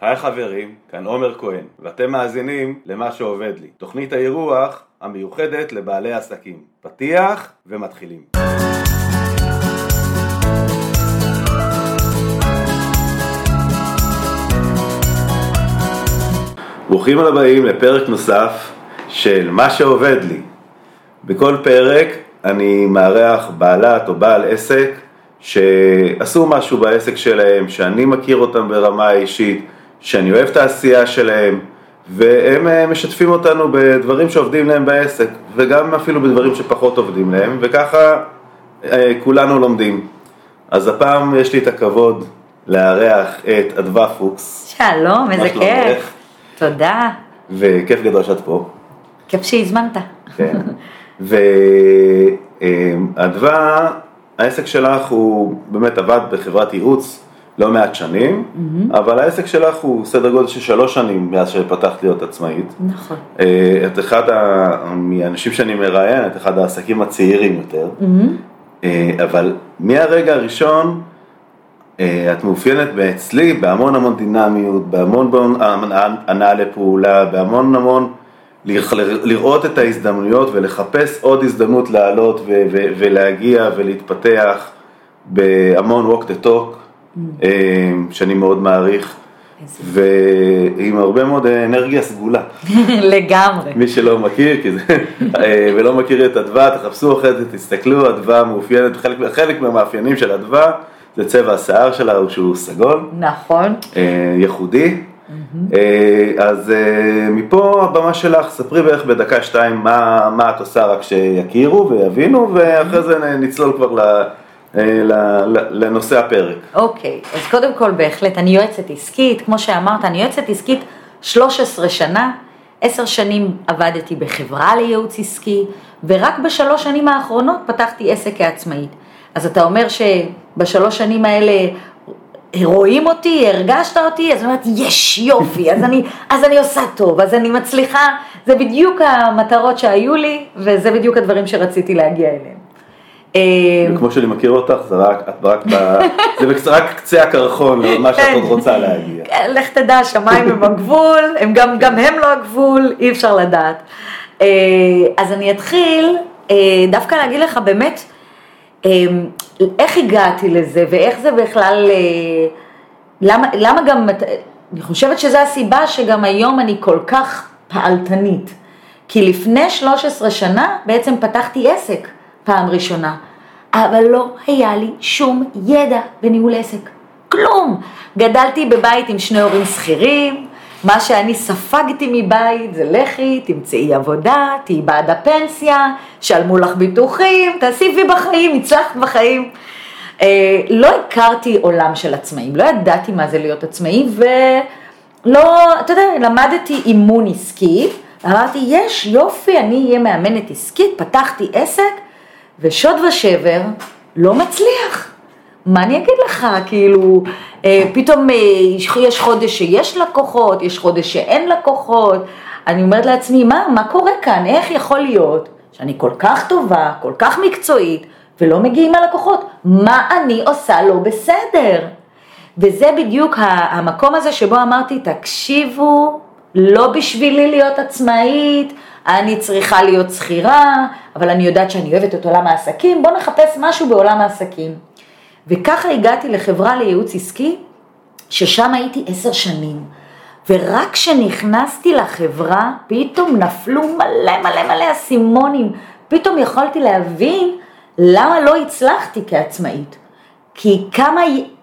היי חברים, כאן עומר כהן, ואתם מאזינים למה שעובד לי, תוכנית האירוח המיוחדת לבעלי עסקים. פתיח ומתחילים. ברוכים הבאים לפרק נוסף של מה שעובד לי. בכל פרק אני מארח בעלת או בעל עסק שעשו משהו בעסק שלהם, שאני מכיר אותם ברמה האישית, שאני אוהב את העשייה שלהם, והם אה, משתפים אותנו בדברים שעובדים להם בעסק, וגם אפילו בדברים שפחות עובדים להם, וככה אה, כולנו לומדים. אז הפעם יש לי את הכבוד לארח את אדווה פוקס. שלום, איזה כיף. תודה. וכיף גדול שאת פה. כיף שהזמנת. כן. ואדווה, העסק שלך הוא באמת עבד בחברת ייעוץ לא מעט שנים, mm-hmm. אבל העסק שלך הוא סדר גודל של שלוש שנים מאז שפתחת להיות עצמאית. נכון. אה, את אחד מהאנשים שאני מראיין, את אחד העסקים הצעירים יותר, mm-hmm. אבל מהרגע הראשון אה, את מאופיינת אצלי בהמון המון דינמיות, בהמון הנעה לפעולה, בהמון המון לראות את ההזדמנויות ולחפש עוד הזדמנות לעלות ולהגיע ולהתפתח בהמון walk the talk, mm. אה, שאני מאוד מעריך. ועם הרבה מאוד אנרגיה סגולה. לגמרי. מי שלא מכיר, כי זה, אה, ולא מכיר את אדווה, תחפשו אחרי זה, תסתכלו, אדווה מאופיינת, חלק, חלק מהמאפיינים של אדווה זה צבע השיער שלה הוא שהוא סגול. נכון. אה, ייחודי. Mm-hmm. אז מפה הבמה שלך, ספרי בערך בדקה שתיים מה, מה את עושה רק שיכירו ויבינו, ואחרי זה נצלול כבר ל... לנושא הפרק. אוקיי, okay, אז קודם כל בהחלט, אני יועצת עסקית, כמו שאמרת, אני יועצת עסקית 13 שנה, 10 שנים עבדתי בחברה לייעוץ עסקי, ורק בשלוש שנים האחרונות פתחתי עסק כעצמאית. אז אתה אומר שבשלוש שנים האלה רואים אותי, הרגשת אותי, אז אני אומרת, יש, יופי, אז אני, אז אני עושה טוב, אז אני מצליחה, זה בדיוק המטרות שהיו לי, וזה בדיוק הדברים שרציתי להגיע אליהם. וכמו שאני מכיר אותך, זה רק, את רק, זה רק קצה הקרחון למה שאת עוד רוצה להגיע. כן, לך תדע, שמיים הם הגבול, הם גם, גם הם לא הגבול, אי אפשר לדעת. אה, אז אני אתחיל אה, דווקא להגיד לך באמת, אמ, איך הגעתי לזה ואיך זה בכלל, אה, למה, למה גם, אני חושבת שזו הסיבה שגם היום אני כל כך פעלתנית. כי לפני 13 שנה בעצם פתחתי עסק פעם ראשונה, אבל לא היה לי שום ידע בניהול עסק, כלום. גדלתי בבית עם שני הורים שכירים, מה שאני ספגתי מבית זה לכי, תמצאי עבודה, תהיי בעד הפנסיה, שלמו לך ביטוחים, תעשי וי בחיים, הצלחת בחיים. אה, לא הכרתי עולם של עצמאים, לא ידעתי מה זה להיות עצמאי ולא, אתה יודע, למדתי אימון עסקי, אמרתי, יש, יופי, אני אהיה מאמנת עסקית, פתחתי עסק ושוד ושבר לא מצליח. מה אני אגיד לך, כאילו, אה, פתאום אה, יש חודש שיש לקוחות, יש חודש שאין לקוחות, אני אומרת לעצמי, מה, מה קורה כאן, איך יכול להיות שאני כל כך טובה, כל כך מקצועית, ולא מגיעים הלקוחות, מה אני עושה לא בסדר? וזה בדיוק המקום הזה שבו אמרתי, תקשיבו, לא בשבילי להיות עצמאית, אני צריכה להיות שכירה, אבל אני יודעת שאני אוהבת את עולם העסקים, בואו נחפש משהו בעולם העסקים. וככה הגעתי לחברה לייעוץ עסקי, ששם הייתי עשר שנים. ורק כשנכנסתי לחברה, פתאום נפלו מלא מלא מלא אסימונים. פתאום יכולתי להבין למה לא הצלחתי כעצמאית. כי כמה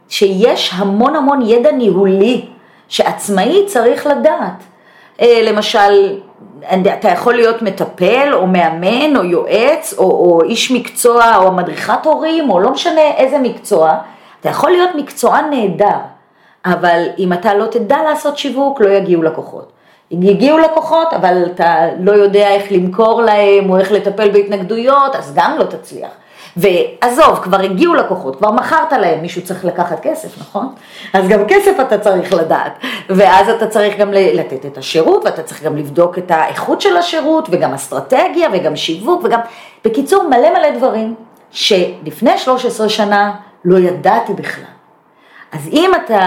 שיש המון המון ידע ניהולי שעצמאי צריך לדעת. אה, למשל, אתה יכול להיות מטפל או מאמן או יועץ או, או איש מקצוע או מדריכת הורים או לא משנה איזה מקצוע, אתה יכול להיות מקצוען נהדר, אבל אם אתה לא תדע לעשות שיווק לא יגיעו לקוחות. אם יגיעו לקוחות אבל אתה לא יודע איך למכור להם או איך לטפל בהתנגדויות אז גם לא תצליח. ועזוב, כבר הגיעו לקוחות, כבר מכרת להם, מישהו צריך לקחת כסף, נכון? אז גם כסף אתה צריך לדעת, ואז אתה צריך גם לתת את השירות, ואתה צריך גם לבדוק את האיכות של השירות, וגם אסטרטגיה, וגם שיווק, וגם, בקיצור, מלא מלא דברים, שלפני 13 שנה לא ידעתי בכלל. אז אם אתה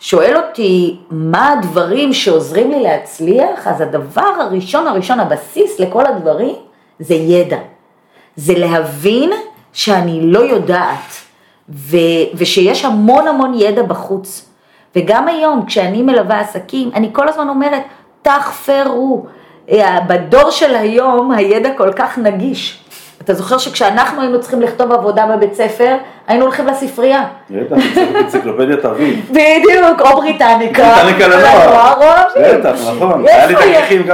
שואל אותי מה הדברים שעוזרים לי להצליח, אז הדבר הראשון הראשון, הבסיס לכל הדברים, זה ידע. זה להבין שאני לא יודעת, ו, ושיש המון המון ידע בחוץ. וגם היום, כשאני מלווה עסקים, אני כל הזמן אומרת, תחפרו. אה, בדור של היום הידע כל כך נגיש. אתה זוכר שכשאנחנו היינו צריכים לכתוב עבודה בבית ספר, היינו הולכים לספרייה. בטח, אנציקלופדיית אביב. בדיוק, או בריטניקה. בריטניקה לנוער. בטח, נכון. היה לי את הכרכים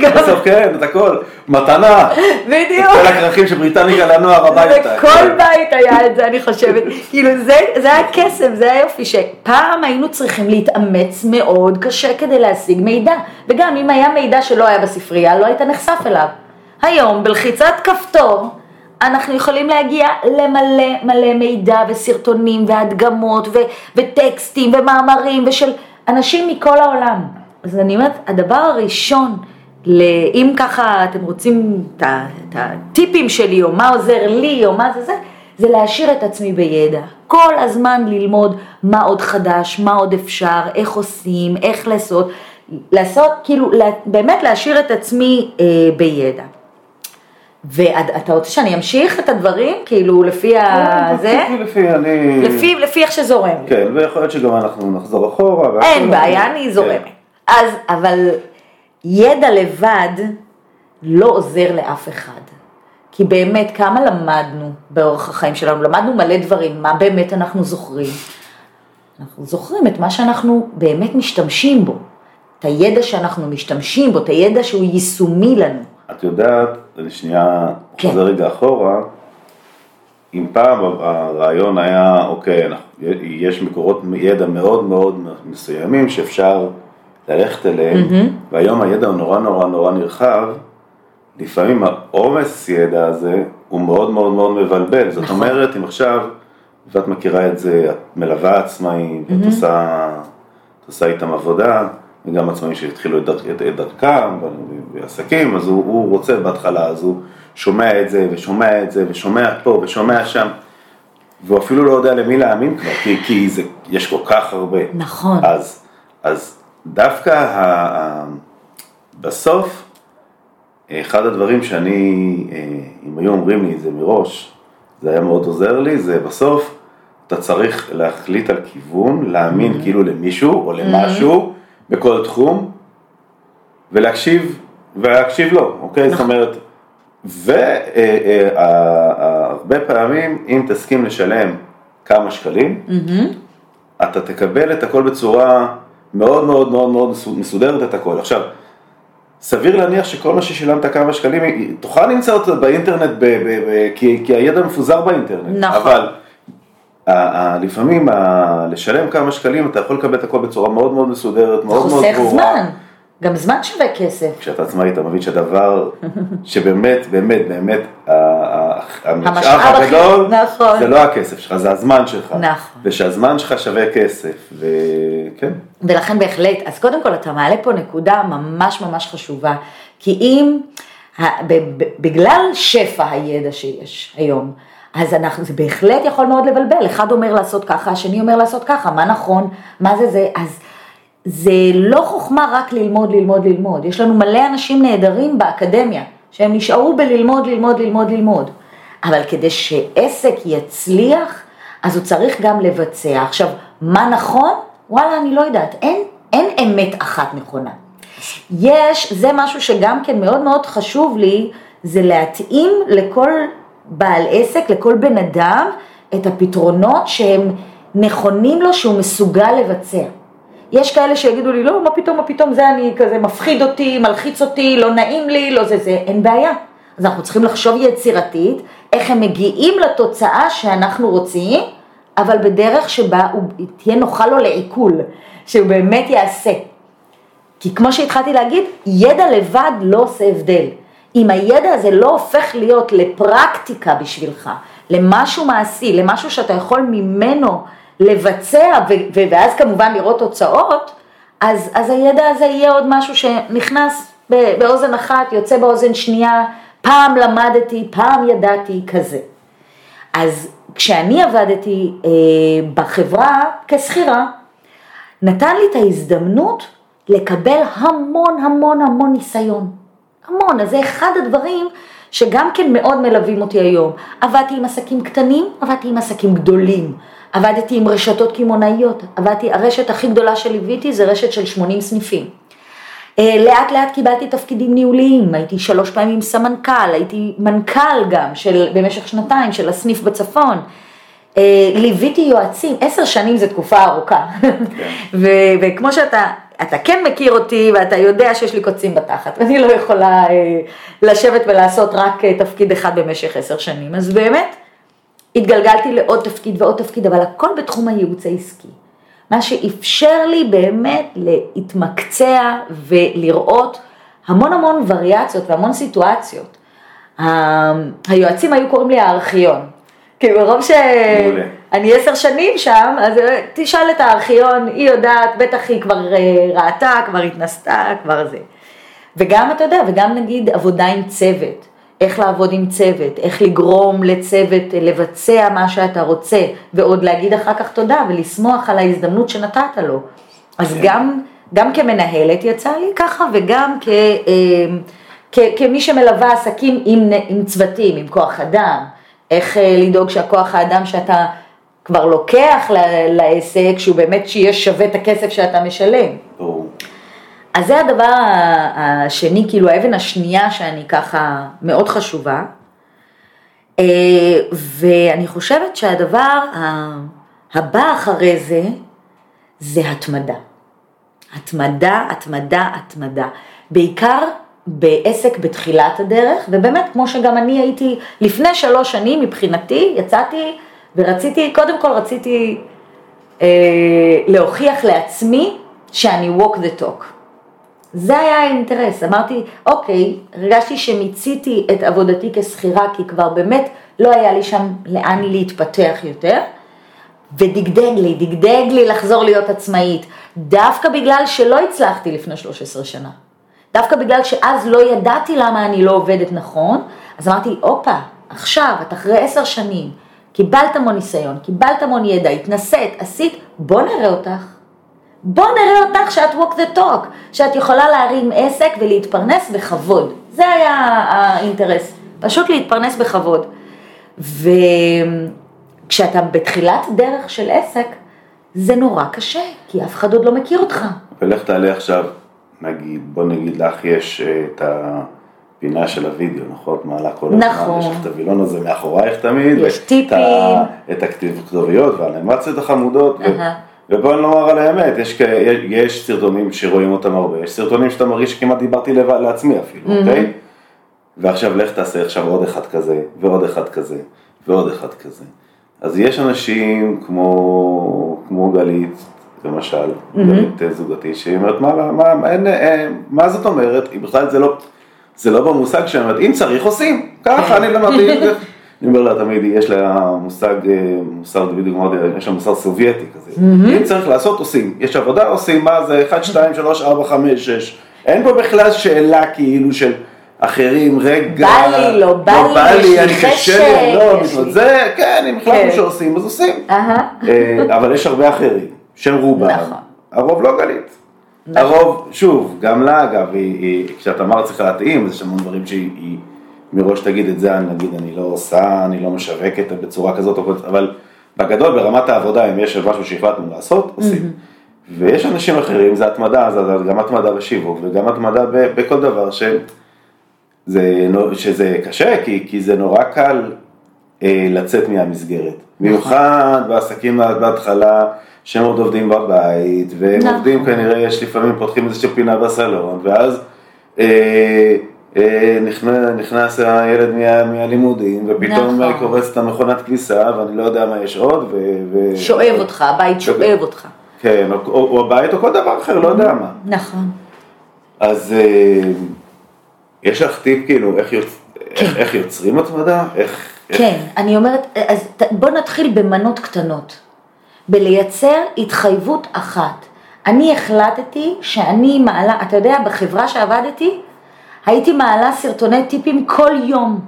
גם בסוף, כן, את הכל. מתנה. בדיוק. כל הכרכים של בריטניקה לנוער הביתה. בכל בית היה את זה, אני חושבת. כאילו, זה היה קסם, זה היה יופי, שפעם היינו צריכים להתאמץ מאוד קשה כדי להשיג מידע. וגם אם היה מידע שלא היה בספרייה, לא היית נחשף אליו. היום בלחיצת כפתור אנחנו יכולים להגיע למלא מלא מידע וסרטונים והדגמות ו- וטקסטים ומאמרים ושל אנשים מכל העולם. אז אני אומרת, הדבר הראשון, אם ככה אתם רוצים את הטיפים שלי או מה עוזר לי או מה זה זה, זה להשאיר את עצמי בידע. כל הזמן ללמוד מה עוד חדש, מה עוד אפשר, איך עושים, איך לעשות, לעשות, כאילו באמת להשאיר את עצמי אה, בידע. ואתה רוצה שאני אמשיך את הדברים, כאילו לפי ה... זה? לפי, אני... לפי, לפי איך שזורם. כן, ויכול להיות שגם אנחנו נחזור אחורה. אין בעיה, אני זורמת. כן. אז, אבל ידע לבד לא עוזר לאף אחד. כי באמת, כמה למדנו באורח החיים שלנו? למדנו מלא דברים, מה באמת אנחנו זוכרים? אנחנו זוכרים את מה שאנחנו באמת משתמשים בו. את הידע שאנחנו משתמשים בו, את הידע שהוא יישומי לנו. את יודעת, אני שנייה כן. חוזר רגע אחורה, אם פעם הרעיון היה, אוקיי, יש מקורות ידע מאוד מאוד מסוימים שאפשר ללכת אליהם, mm-hmm. והיום הידע הוא נורא נורא נורא נרחב, לפעמים העומס ידע הזה הוא מאוד מאוד מאוד מבלבל, זאת נכון. אומרת, אם עכשיו, ואת מכירה את זה, את מלווה עצמאים, mm-hmm. את עושה, עושה איתם עבודה, וגם עצמאים שהתחילו את, דרכ, את, את דרכם בעסקים, אז הוא, הוא רוצה בהתחלה, אז הוא שומע את זה ושומע את זה ושומע פה ושומע שם, והוא אפילו לא יודע למי להאמין כבר, כי, כי זה, יש כל כך הרבה. נכון. אז, אז דווקא ה, ה, בסוף, אחד הדברים שאני, אה, אם היו אומרים לי את זה מראש, זה היה מאוד עוזר לי, זה בסוף אתה צריך להחליט על כיוון, להאמין mm-hmm. כאילו למישהו או למשהו, mm-hmm. בכל תחום, ולהקשיב, ולהקשיב לו, אוקיי? זאת נכון. אומרת, והרבה אה, אה, פעמים, אם תסכים לשלם כמה שקלים, אתה תקבל את הכל בצורה מאוד מאוד מאוד מאוד מסודרת את הכל. עכשיו, סביר להניח שכל מה ששילמת כמה שקלים, תוכל למצוא אותו באינטרנט, ב, ב, ב, כי, כי הידע מפוזר באינטרנט. נכון. אבל לפעמים לשלם כמה שקלים אתה יכול לקבל את הכל בצורה מאוד מאוד מסודרת, מאוד מאוד ברורה. חוסך זמן, גם זמן שווה כסף. כשאתה עצמאי אתה מבין שהדבר שבאמת, באמת, באמת, המשאב הגדול, נכון. זה לא הכסף שלך, זה הזמן שלך. נכון. ושהזמן שלך שווה כסף, וכן. ולכן בהחלט, אז קודם כל אתה מעלה פה נקודה ממש ממש חשובה, כי אם, בגלל שפע הידע שיש היום, אז אנחנו, זה בהחלט יכול מאוד לבלבל, אחד אומר לעשות ככה, השני אומר לעשות ככה, מה נכון, מה זה זה, אז זה לא חוכמה רק ללמוד, ללמוד, ללמוד, יש לנו מלא אנשים נהדרים באקדמיה, שהם נשארו בללמוד, ללמוד, ללמוד, ללמוד, אבל כדי שעסק יצליח, אז הוא צריך גם לבצע. עכשיו, מה נכון? וואלה, אני לא יודעת, אין, אין אמת אחת נכונה. יש, זה משהו שגם כן מאוד מאוד חשוב לי, זה להתאים לכל בעל עסק, לכל בן אדם, את הפתרונות שהם נכונים לו, שהוא מסוגל לבצע. יש כאלה שיגידו לי, לא, מה פתאום, מה פתאום, זה אני כזה מפחיד אותי, מלחיץ אותי, לא נעים לי, לא זה זה, אין בעיה. אז אנחנו צריכים לחשוב יצירתית, איך הם מגיעים לתוצאה שאנחנו רוצים, אבל בדרך שבה הוא תהיה נוחה לו לעיכול, שהוא באמת יעשה. כי כמו שהתחלתי להגיד, ידע לבד לא עושה הבדל. אם הידע הזה לא הופך להיות לפרקטיקה בשבילך, למשהו מעשי, למשהו שאתה יכול ממנו לבצע ואז כמובן לראות תוצאות, אז, אז הידע הזה יהיה עוד משהו שנכנס באוזן אחת, יוצא באוזן שנייה, פעם למדתי, פעם ידעתי, כזה. אז כשאני עבדתי אה, בחברה כשכירה, נתן לי את ההזדמנות לקבל המון המון המון ניסיון. המון, אז זה אחד הדברים שגם כן מאוד מלווים אותי היום. עבדתי עם עסקים קטנים, עבדתי עם עסקים גדולים. עבדתי עם רשתות קמעונאיות, עבדתי, הרשת הכי גדולה שליוויתי זה רשת של 80 סניפים. אה, לאט לאט קיבלתי תפקידים ניהוליים, הייתי שלוש פעמים סמנכ"ל, הייתי מנכ"ל גם של, במשך שנתיים של הסניף בצפון. אה, ליוויתי יועצים, עשר שנים זה תקופה ארוכה. כן. וכמו שאתה, אתה כן מכיר אותי ואתה יודע שיש לי קוצים בתחת, ואני לא יכולה אה, לשבת ולעשות רק תפקיד אחד במשך עשר שנים. אז באמת, התגלגלתי לעוד תפקיד ועוד תפקיד, אבל הכל בתחום הייעוץ העסקי. מה שאפשר לי באמת להתמקצע ולראות המון המון וריאציות והמון סיטואציות. היועצים היו קוראים לי הארכיון. כי ברוב שאני עשר שנים שם, אז תשאל את הארכיון, היא יודעת, בטח היא כבר אה, ראתה, כבר התנסתה, כבר זה. וגם, אתה יודע, וגם נגיד עבודה עם צוות. איך לעבוד עם צוות, איך לגרום לצוות לבצע מה שאתה רוצה, ועוד להגיד אחר כך תודה ולשמוח על ההזדמנות שנתת לו. אז כן. גם, גם כמנהלת יצא לי ככה, וגם כ, אמ, כ, כמי שמלווה עסקים עם, עם צוותים, עם כוח אדם, איך אה, לדאוג שהכוח האדם שאתה כבר לוקח לעסק, שהוא באמת שיהיה שווה את הכסף שאתה משלם. אז זה הדבר השני, כאילו האבן השנייה שאני ככה מאוד חשובה. אה, ואני חושבת שהדבר הבא אחרי זה, זה התמדה. התמדה, התמדה, התמדה. בעיקר בעסק בתחילת הדרך, ובאמת, כמו שגם אני הייתי לפני שלוש שנים מבחינתי, יצאתי ורציתי, קודם כל רציתי אה, להוכיח לעצמי שאני walk the talk. זה היה האינטרס, אמרתי, אוקיי, הרגשתי שמיציתי את עבודתי כשכירה, כי כבר באמת לא היה לי שם לאן להתפתח יותר, ודגדג לי, דגדג לי לחזור להיות עצמאית, דווקא בגלל שלא הצלחתי לפני 13 שנה. דווקא בגלל שאז לא ידעתי למה אני לא עובדת נכון, אז אמרתי, הופה, עכשיו, את אחרי עשר שנים, קיבלת המון ניסיון, קיבלת המון ידע, התנסית, עשית, בוא נראה אותך. בוא נראה אותך שאת walk the talk, שאת יכולה להרים עסק ולהתפרנס בכבוד. זה היה האינטרס, פשוט להתפרנס בכבוד. וכשאתה בתחילת דרך של עסק, זה נורא קשה, כי אף אחד עוד לא מכיר אותך. ולך תעלה עכשיו, נגיד, בוא נגיד לך יש אה, את הפינה של הוידאו, נכון? מעלה כל הזמן, נכון. יש לך את הווילון הזה מאחורייך תמיד. יש טיפים. את הכתוביות והאנימציות החמודות. Uh-huh. ובוא נאמר על האמת, יש, יש סרטונים שרואים אותם הרבה, יש סרטונים שאתה מרגיש שכמעט דיברתי לבד, לעצמי אפילו, mm-hmm. אוקיי? ועכשיו לך תעשה עכשיו עוד אחד כזה, ועוד אחד כזה, ועוד אחד כזה. אז יש אנשים כמו, כמו גלית, למשל, mm-hmm. גלית אה, זוגתי, שהיא אומרת, מה, מה, מה, אין, אין, אה, מה זאת אומרת? בכלל זה לא, זה לא במושג שהיא אומרת, אם צריך עושים, ככה אני למדתי. אני אומר לה תמיד, יש לה מושג, אה, מוסר, בדיוק אמרתי, יש לה מוסר סובייטי כזה. אם צריך לעשות, עושים. יש עבודה, עושים, מה זה, 1, 2, 3, 4, 5, 6. אין פה בכלל שאלה כאילו של אחרים, רגע. בא לי, לא בא לא בא לי, אני קשה לי, לא, זה, כן, אם החלטנו כן. שעושים, אז עושים. אה, אבל יש הרבה אחרים, שהם רובם. נכון. הרוב לא גלית. נכון. הרוב, שוב, גם לה אגב, כשאת אמרת צריכה להתאים, יש המון דברים שהיא... מראש תגיד את זה, נגיד אני לא עושה, אני לא משווקת בצורה כזאת, אבל בגדול ברמת העבודה, אם יש משהו שהחלטנו לעשות, עושים. ויש אנשים אחרים, זה התמדה, זה גם התמדה בשיווק וגם התמדה בכל דבר ש... זה, שזה קשה, כי, כי זה נורא קל אה, לצאת מהמסגרת. נכון. במיוחד בעסקים בהתחלה, שהם עוד עובדים בבית, והם נכון. עובדים כנראה, יש לפעמים פותחים איזושהי פינה בסלון, ואז אה, אה, נכנס, נכנס הילד מה, מהלימודים, ופתאום נכון. קורס את המכונת כניסה, ואני לא יודע מה יש עוד. ו, ו... שואב אותך, הבית שואב אותך. כן, או, או, או הבית או כל דבר אחר, לא יודע מה. נכון. אז אה, יש לך טיפ כאילו איך, יוצ... כן. איך, איך יוצרים התמדה? איך, כן, איך... אני אומרת, אז בוא נתחיל במנות קטנות. בלייצר התחייבות אחת. אני החלטתי שאני מעלה, אתה יודע, בחברה שעבדתי, הייתי מעלה סרטוני טיפים כל יום.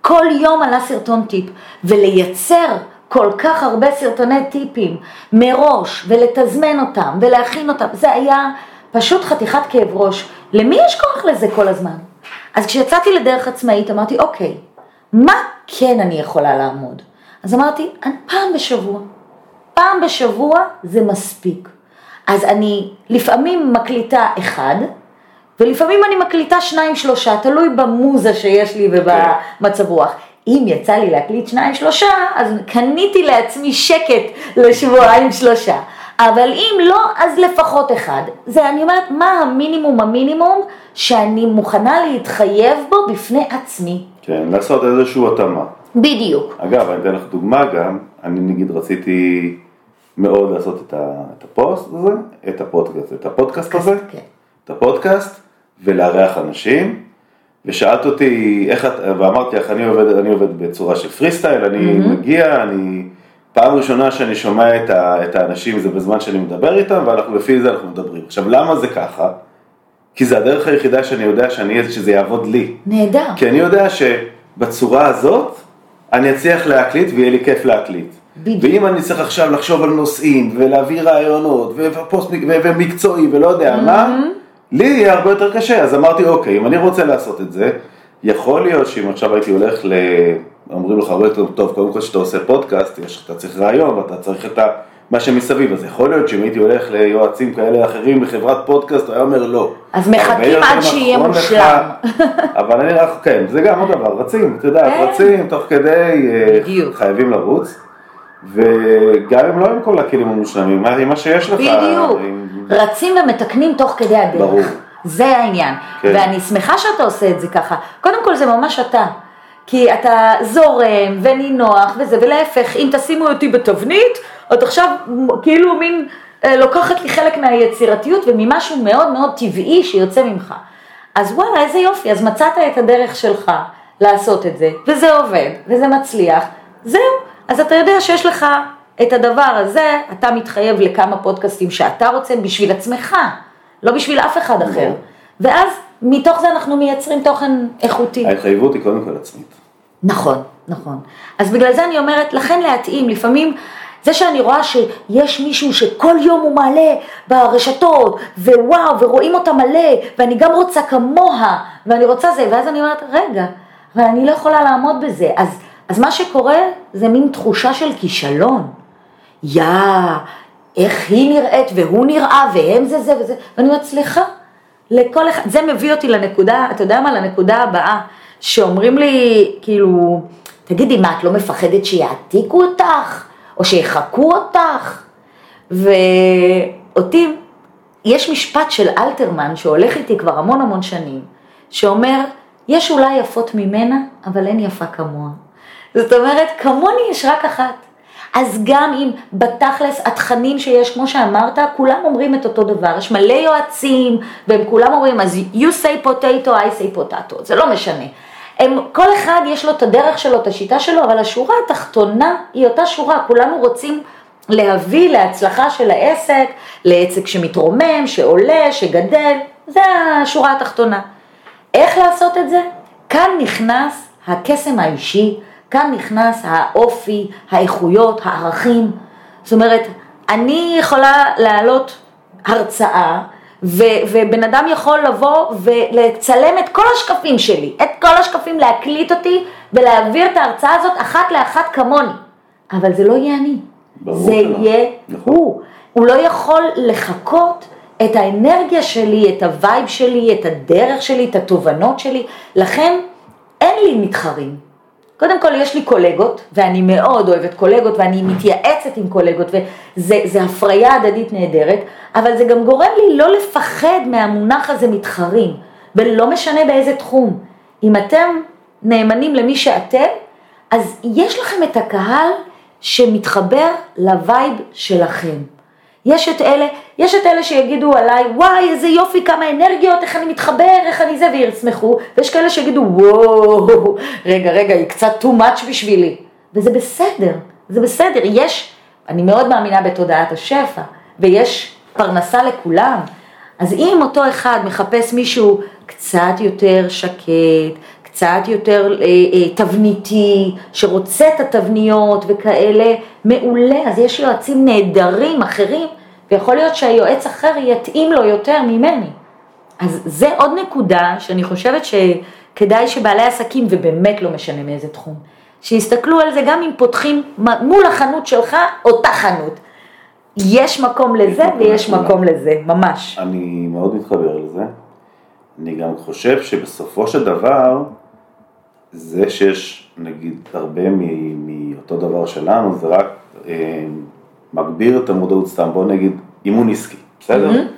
כל יום עלה סרטון טיפ, ולייצר כל כך הרבה סרטוני טיפים מראש, ולתזמן אותם, ולהכין אותם, זה היה פשוט חתיכת כאב ראש. למי יש כוח לזה כל הזמן? אז כשיצאתי לדרך עצמאית אמרתי, אוקיי, מה כן אני יכולה לעמוד? אז אמרתי, פעם בשבוע. פעם בשבוע זה מספיק. אז אני לפעמים מקליטה אחד, ולפעמים אני מקליטה שניים שלושה, תלוי במוזה שיש לי ובמצב רוח. אם יצא לי להקליט שניים שלושה, אז קניתי לעצמי שקט לשבועיים שלושה. אבל אם לא, אז לפחות אחד. זה, אני אומרת, מה המינימום המינימום שאני מוכנה להתחייב בו בפני עצמי. כן, לעשות איזושהי התאמה. בדיוק. אגב, אני אתן לך דוגמה גם, אני נגיד רציתי מאוד לעשות את, ה, את הפוסט הזה, את הפודקאסט, את הפודקאסט הזה, כן. את הפודקאסט, ולארח אנשים, ושאלת אותי איך את, ואמרתי לך, אני עובד, אני עובד בצורה של פרי סטייל, אני mm-hmm. מגיע, אני, פעם ראשונה שאני שומע את, ה, את האנשים זה בזמן שאני מדבר איתם, ואנחנו לפי זה אנחנו מדברים. עכשיו, למה זה ככה? כי זה הדרך היחידה שאני יודע שאני, שזה יעבוד לי. נהדר. כי אני יודע שבצורה הזאת, אני אצליח להקליט ויהיה לי כיף להקליט. בדיוק. ואם אני צריך עכשיו לחשוב על נושאים ולהביא רעיונות ופוסט ומקצועי ולא יודע מה, לי יהיה הרבה יותר קשה. אז אמרתי, אוקיי, אם אני רוצה לעשות את זה, יכול להיות שאם עכשיו הייתי הולך ל... אומרים לך הרבה יותר טוב, קודם כל שאתה עושה פודקאסט, יש, אתה צריך רעיון ואתה צריך את ה... מה שמסביב, אז יכול להיות שאם הייתי הולך ליועצים כאלה אחרים בחברת פודקאסט, הוא היה אומר לא. אז מחכים עד שיהיה נכון לך, מושלם. אבל אני רק, כן, זה גם עוד דבר, רצים, את יודעת, כן. רצים תוך כדי, אה. חייבים לרוץ, וגם אם לא עם כל הכלים המושלמים, עם מה שיש לך. בדיוק. עם- רצים ומתקנים תוך כדי הדרך. ברור. זה העניין. כן. ואני שמחה שאתה עושה את זה ככה. קודם כל זה ממש אתה. כי אתה זורם ונינוח וזה, ולהפך, אם תשימו אותי בתבנית, את עכשיו כאילו מין אה, לוקחת לי חלק מהיצירתיות וממשהו מאוד מאוד טבעי שיוצא ממך. אז וואלה, איזה יופי, אז מצאת את הדרך שלך לעשות את זה, וזה עובד, וזה מצליח, זהו. אז אתה יודע שיש לך את הדבר הזה, אתה מתחייב לכמה פודקאסטים שאתה רוצה בשביל עצמך, לא בשביל אף אחד אחר. ברור. ואז מתוך זה אנחנו מייצרים תוכן איכותי. ההתחייבות היא קודם כל עצמית. נכון, נכון. אז בגלל זה אני אומרת, לכן להתאים, לפעמים זה שאני רואה שיש מישהו שכל יום הוא מעלה ברשתות, ווואו, ורואים אותה מלא, ואני גם רוצה כמוה, ואני רוצה זה, ואז אני אומרת, רגע, אבל אני לא יכולה לעמוד בזה. אז, אז מה שקורה זה מין תחושה של כישלון. יא, איך היא נראית, והוא נראה, והם זה זה וזה, ואני אומרת, סליחה, לכל אחד, זה מביא אותי לנקודה, אתה יודע מה, לנקודה הבאה, שאומרים לי, כאילו, תגידי, מה, את לא מפחדת שיעתיקו אותך? או שיחקו אותך? ואותי, יש משפט של אלתרמן שהולך איתי כבר המון המון שנים, שאומר, יש אולי יפות ממנה, אבל אין יפה כמוה. זאת אומרת, כמוני יש רק אחת. אז גם אם בתכלס התכנים שיש, כמו שאמרת, כולם אומרים את אותו דבר, יש מלא יועצים, והם כולם אומרים, אז you say potato, I say potato, זה לא משנה. הם, כל אחד יש לו את הדרך שלו, את השיטה שלו, אבל השורה התחתונה היא אותה שורה, כולנו רוצים להביא להצלחה של העסק, לעסק שמתרומם, שעולה, שגדל, זה השורה התחתונה. איך לעשות את זה? כאן נכנס הקסם האישי, כאן נכנס האופי, האיכויות, הערכים. זאת אומרת, אני יכולה להעלות הרצאה, ו- ובן אדם יכול לבוא ולצלם את כל השקפים שלי, את כל השקפים, להקליט אותי ולהעביר את ההרצאה הזאת אחת לאחת כמוני. אבל זה לא יהיה אני, זה שלא. יהיה נכון. הוא. הוא לא יכול לחקות את האנרגיה שלי, את ה vibe שלי, את הדרך שלי, את התובנות שלי, לכן אין לי מתחרים. קודם כל יש לי קולגות, ואני מאוד אוהבת קולגות, ואני מתייעצת עם קולגות, וזה הפריה הדדית נהדרת, אבל זה גם גורם לי לא לפחד מהמונח הזה מתחרים, ולא משנה באיזה תחום. אם אתם נאמנים למי שאתם, אז יש לכם את הקהל שמתחבר לווייב שלכם. יש את אלה, יש את אלה שיגידו עליי, וואי, איזה יופי, כמה אנרגיות, איך אני מתחבר, איך אני זה, וישמחו, ויש כאלה שיגידו, וואו, רגע, רגע, היא קצת too much בשבילי. וזה בסדר, זה בסדר, יש, אני מאוד מאמינה בתודעת השפע, ויש פרנסה לכולם. אז אם אותו אחד מחפש מישהו קצת יותר שקט, קצת יותר אה, אה, תבניתי, שרוצה את התבניות וכאלה, מעולה, אז יש יועצים נהדרים אחרים, ויכול להיות שהיועץ אחר יתאים לו יותר ממני. אז זה עוד נקודה שאני חושבת שכדאי שבעלי עסקים, ובאמת לא משנה מאיזה תחום, שיסתכלו על זה גם אם פותחים מול החנות שלך אותה חנות. יש מקום לזה ויש מקום לזה, ממש. אני מאוד מתחבר לזה. אני גם חושב שבסופו של דבר, זה שיש נגיד הרבה מאותו דבר שלנו, זה רק אה, מגביר את המודעות סתם, בוא נגיד אימון עסקי, בסדר? Mm-hmm.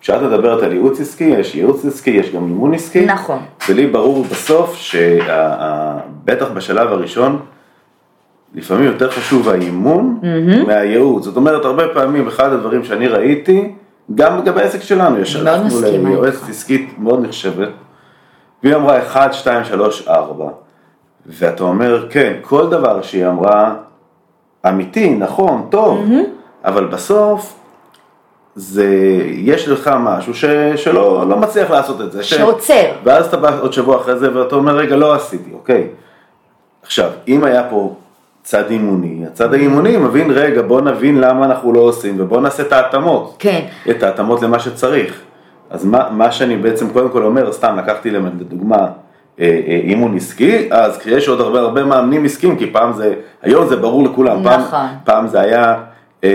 כשאת מדברת על ייעוץ עסקי, יש ייעוץ עסקי, יש גם אימון עסקי. נכון. ולי ברור בסוף שבטח בשלב הראשון, לפעמים יותר חשוב האימון mm-hmm. מהייעוץ. זאת אומרת, הרבה פעמים אחד הדברים שאני ראיתי, גם לגבי העסק שלנו, יש הלכנו ליועצת עסקית מאוד נחשבת, והיא אמרה 1, 2, 3, 4, ואתה אומר, כן, כל דבר שהיא אמרה, אמיתי, נכון, טוב, mm-hmm. אבל בסוף, זה, יש לך משהו ש, שלא לא מצליח לעשות את זה. שעוצר. ש, ואז אתה בא עוד שבוע אחרי זה ואתה אומר, רגע, לא עשיתי, אוקיי. עכשיו, אם היה פה צד אימוני, הצד האימוני מבין, רגע, בוא נבין למה אנחנו לא עושים ובוא נעשה את ההתאמות. כן. את ההתאמות למה שצריך. אז מה, מה שאני בעצם קודם כל אומר, סתם לקחתי לדוגמה אה, אה, אימון עסקי, אז יש עוד הרבה הרבה מאמנים עסקיים, כי פעם זה, היום זה ברור לכולם, נכון. פעם, פעם זה היה, אה,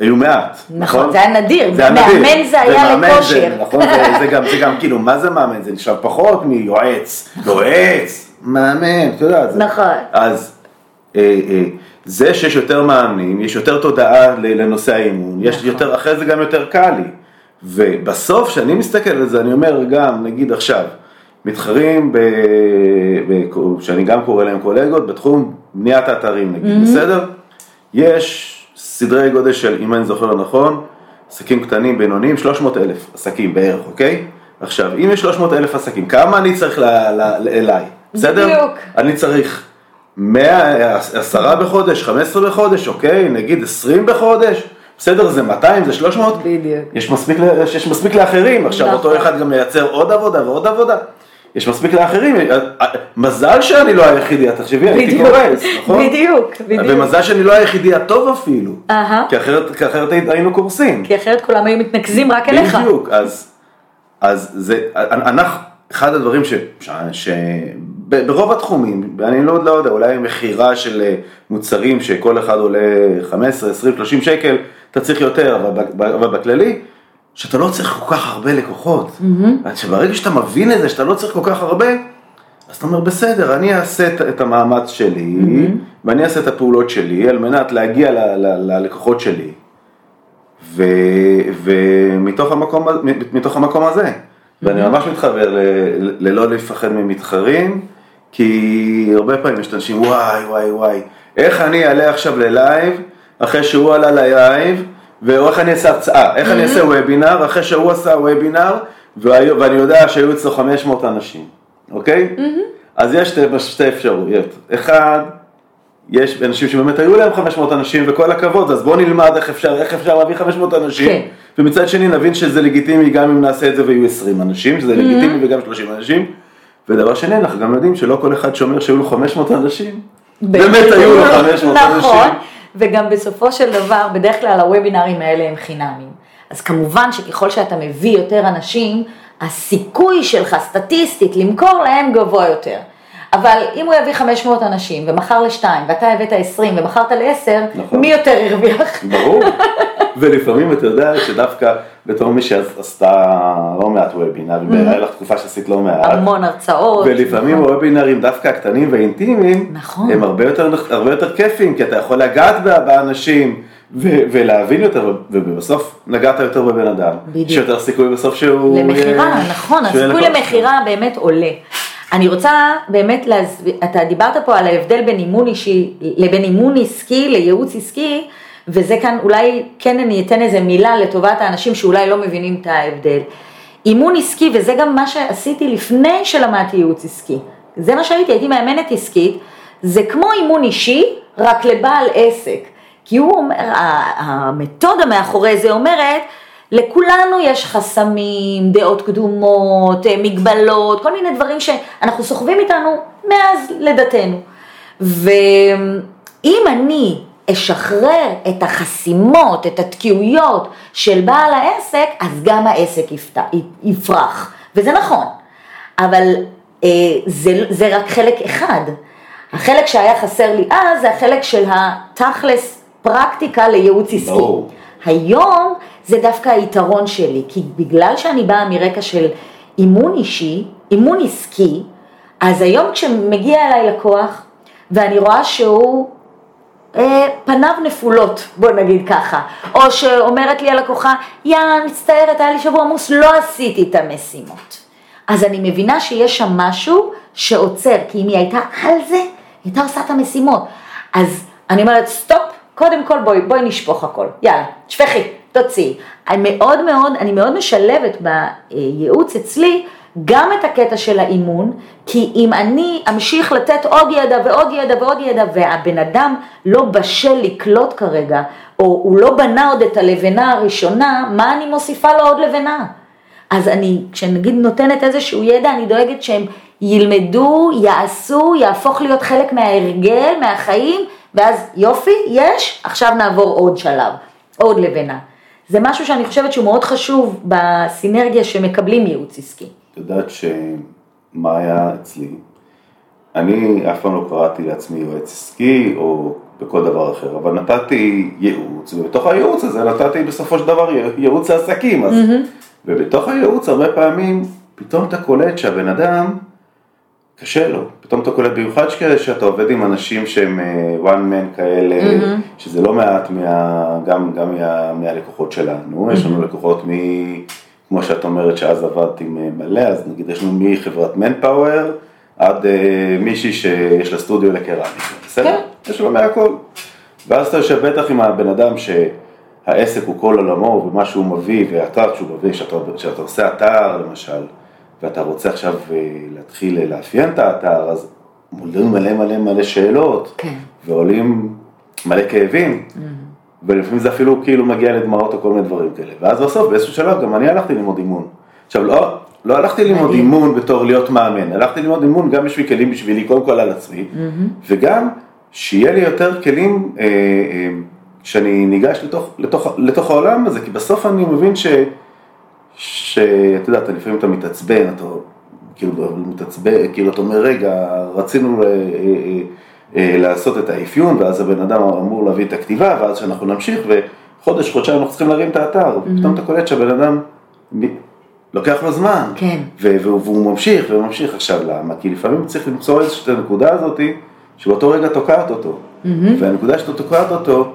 היו מעט, נכון? נכון, זה היה נדיר, זה היה נדיר. מאמן זה היה לכושר. זה, נכון, זה, זה, גם, זה גם כאילו, מה זה מאמן? זה נשאר פחות מיועץ, יועץ, מאמן, אתה יודע. נכון. אז אה, אה, זה שיש יותר מאמנים, יש יותר תודעה לנושא האימון, יש נכון. יותר, אחרי זה גם יותר קל לי. ובסוף, כשאני מסתכל על זה, אני אומר גם, נגיד עכשיו, מתחרים, ב, ב, שאני גם קורא להם קולגות, בתחום בניית האתרים נגיד, mm-hmm. בסדר? יש סדרי גודל של, אם אני זוכר נכון, עסקים קטנים, בינוניים, 300 אלף עסקים בערך, אוקיי? עכשיו, אם יש 300 אלף עסקים, כמה אני צריך ל, ל, אליי? בסדר? בדיוק. אני צריך 100, 10 בחודש, 15 בחודש, אוקיי? נגיד 20 בחודש. בסדר, זה 200, זה 300, בדיוק. יש מספיק, יש מספיק לאחרים, עכשיו נכון. אותו אחד גם מייצר עוד עבודה ועוד עבודה. יש מספיק לאחרים, מזל שאני לא היחידי, תחשבי, הייתי קורס, נכון? בדיוק, בדיוק. ומזל שאני לא היחידי הטוב אפילו, כי אחרת, כי אחרת היינו קורסים. כי אחרת כולם היו מתנקזים רק אליך. בדיוק, אז, אז זה, אנחנו, אחד הדברים ש, ש, ש ברוב התחומים, אני לא, לא יודע, אולי מכירה של אה, מוצרים שכל אחד עולה 15, 20, 30 שקל, אתה צריך יותר, אבל, אבל בכללי, שאתה לא צריך כל כך הרבה לקוחות. Mm-hmm. שברגע שאתה מבין את זה, שאתה לא צריך כל כך הרבה, אז אתה אומר, בסדר, אני אעשה את, את המאמץ שלי, mm-hmm. ואני אעשה את הפעולות שלי, על מנת להגיע ל, ל, ללקוחות שלי. ו, ומתוך המקום, מתוך המקום הזה. Mm-hmm. ואני ממש מתחבר ל, ללא לפחד ממתחרים. כי הרבה פעמים יש אנשים, וואי, וואי, וואי, איך אני אעלה עכשיו ל live, אחרי שהוא עלה ל live, ואיך אני אעשה הרצאה, איך אני אעשה וובינר, אחרי שהוא עשה וובינר, ואני יודע שהיו אצלו 500 אנשים, אוקיי? אז יש שתי, שתי אפשרויות. אחד, יש אנשים שבאמת היו להם 500 אנשים וכל הכבוד, אז בואו נלמד איך אפשר, איך אפשר להביא 500 אנשים, כן. ומצד שני נבין שזה לגיטימי גם אם נעשה את זה ויהיו 20 אנשים, שזה לגיטימי וגם 30 אנשים. ודבר שני, אנחנו גם יודעים שלא כל אחד שאומר שהיו לו 500 אנשים, באמת היו לו 500 אנשים. נכון, וגם בסופו של דבר, בדרך כלל הוובינרים האלה הם חינמים. אז כמובן שככל שאתה מביא יותר אנשים, הסיכוי שלך סטטיסטית למכור להם גבוה יותר. אבל אם הוא יביא 500 אנשים ומכר לשתיים ואתה הבאת 20 ומכרת לעשר, נכון. מי יותר הרוויח? ברור, ולפעמים אתה יודע שדווקא בתור מי שעשתה לא מעט וובינארים, mm-hmm. היה לך תקופה שעשית לא מעט. המון הרצאות. ולפעמים נכון. הוובינארים דווקא הקטנים והאינטימיים, נכון. הם הרבה יותר, הרבה יותר כיפים, כי אתה יכול לגעת באנשים. ו- ולהבין יותר, ובסוף נגעת יותר בבן אדם. בדיוק. יש יותר סיכוי בסוף שהוא... למכירה, אה, נכון, הסיכוי למכירה באמת עולה. אני רוצה באמת להסביר, אתה דיברת פה על ההבדל בין אימון אישי לבין אימון עסקי לייעוץ עסקי, וזה כאן אולי כן אני אתן איזה מילה לטובת האנשים שאולי לא מבינים את ההבדל. אימון עסקי, וזה גם מה שעשיתי לפני שלמדתי ייעוץ עסקי, זה מה שהייתי, הייתי מאמנת עסקית, זה כמו אימון אישי, רק לבעל עסק. כי הוא אומר, המתודה מאחורי זה אומרת, לכולנו יש חסמים, דעות קדומות, אה, מגבלות, כל מיני דברים שאנחנו סוחבים איתנו מאז לידתנו. ואם אני אשחרר את החסימות, את התקיעויות של בעל העסק, אז גם העסק יפרח, וזה נכון. אבל אה, זה, זה רק חלק אחד. החלק שהיה חסר לי אז זה החלק של התכלס פרקטיקה לייעוץ עסקי. ברור. היום זה דווקא היתרון שלי, כי בגלל שאני באה מרקע של אימון אישי, אימון עסקי, אז היום כשמגיע אליי לקוח ואני רואה שהוא אה, פניו נפולות, בוא נגיד ככה, או שאומרת לי הלקוחה, יא, מצטערת, היה לי שבוע עמוס, לא עשיתי את המשימות. אז אני מבינה שיש שם משהו שעוצר, כי אם היא הייתה על זה, היא הייתה עושה את המשימות. אז אני אומרת, stop, קודם כל בואי, בואי נשפוך הכל, יאללה, שפכי, תוציאי. אני מאוד מאוד, אני מאוד משלבת בייעוץ אצלי גם את הקטע של האימון, כי אם אני אמשיך לתת עוד ידע ועוד ידע ועוד ידע והבן אדם לא בשל לקלוט כרגע, או הוא לא בנה עוד את הלבנה הראשונה, מה אני מוסיפה לו עוד לבנה? אז אני, כשנגיד נותנת איזשהו ידע, אני דואגת שהם ילמדו, יעשו, יהפוך להיות חלק מההרגל, מהחיים, ואז יופי, יש, עכשיו נעבור עוד שלב, עוד לבנה. זה משהו שאני חושבת שהוא מאוד חשוב בסינרגיה שמקבלים ייעוץ עסקי. את יודעת שמה היה אצלי? אני אף פעם לא קראתי לעצמי יועץ עסקי או בכל דבר אחר, אבל נתתי ייעוץ, ובתוך הייעוץ הזה נתתי בסופו של דבר ייעוץ לעסקים, אז, mm-hmm. ובתוך הייעוץ הרבה פעמים פתאום אתה קולט שהבן אדם קשה לו, פתאום אתה קולט במיוחד שאתה עובד עם אנשים שהם uh, one man כאלה, mm-hmm. שזה לא מעט מה, גם, גם מה, מהלקוחות שלנו, mm-hmm. יש לנו לקוחות מ... כמו שאת אומרת שאז עבדת עם אה, מלא, אז נגיד יש לנו מחברת מנפאוור עד uh, מישהי שיש לה סטודיו לקרמיקה, בסדר? כן. יש לו מהכל. ואז אתה יושב בטח עם הבן אדם שהעסק הוא כל עולמו ומה שהוא מביא, ואתר שהוא מביא, שאתה עושה אתר למשל, ואתה רוצה עכשיו uh, להתחיל לאפיין את האתר, אז עולים מלא מלא מלא שאלות, כן. ועולים מלא כאבים. Mm-hmm. ולפעמים זה אפילו כאילו מגיע לדמעות או כל מיני דברים כאלה. ואז בסוף, באיזשהו שלב, גם אני הלכתי ללמוד אימון. עכשיו, לא, לא הלכתי ללמוד אימון בתור להיות מאמן, הלכתי ללמוד אימון גם בשביל כלים בשבילי, קודם כל על עצמי, וגם שיהיה לי יותר כלים אה, אה, שאני ניגש לתוך, לתוך, לתוך העולם הזה, כי בסוף אני מבין ש... שאת יודעת, לפעמים אתה מתעצבן, אתה כאילו מתעצבן, כאילו אתה אומר, רגע, רצינו... אה, אה, אה, אה, לעשות את האפיון, ואז הבן אדם אמור להביא את הכתיבה, ואז שאנחנו נמשיך, וחודש, חודשיים אנחנו צריכים להרים את האתר, mm-hmm. ופתאום אתה קולט שהבן אדם, לוקח לו זמן, כן. והוא ממשיך וממשיך עכשיו, למה? כי לפעמים צריך למצוא איזושהי נקודה הזאת, שבאותו רגע תוקעת אותו, mm-hmm. והנקודה שאתה תוקעת אותו,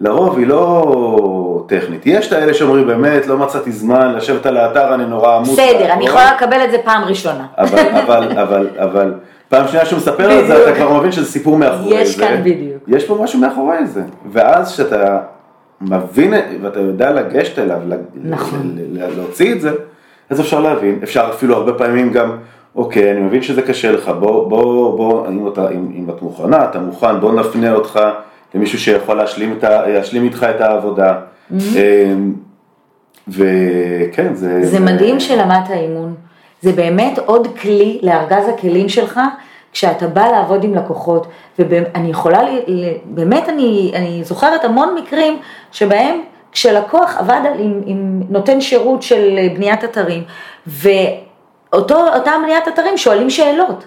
לרוב היא לא טכנית. יש את האלה שאומרים באמת, לא מצאתי זמן לשבת על האתר, אני נורא עמוס. בסדר, אני יכולה לקבל את זה פעם ראשונה. אבל, אבל, אבל, אבל, פעם שנייה שהוא מספר על זה, אתה כבר מבין שזה סיפור מאחורי זה. יש כאן בדיוק. יש פה משהו מאחורי זה. ואז כשאתה מבין ואתה יודע לגשת אליו, נכון. להוציא את זה, אז אפשר להבין, אפשר אפילו הרבה פעמים גם, אוקיי, אני מבין שזה קשה לך, בוא, בוא, בוא, אם, אתה, אם, אם את מוכנה, אתה מוכן, בוא נפנה אותך למישהו שיכול להשלים, ה, להשלים איתך את העבודה. Mm-hmm. וכן, זה... זה מדהים שלמדת אימון. זה באמת עוד כלי לארגז הכלים שלך, כשאתה בא לעבוד עם לקוחות, ואני יכולה, באמת אני, אני זוכרת המון מקרים שבהם כשלקוח עבד עם, עם נותן שירות של בניית אתרים, ואותה בניית אתרים שואלים שאלות,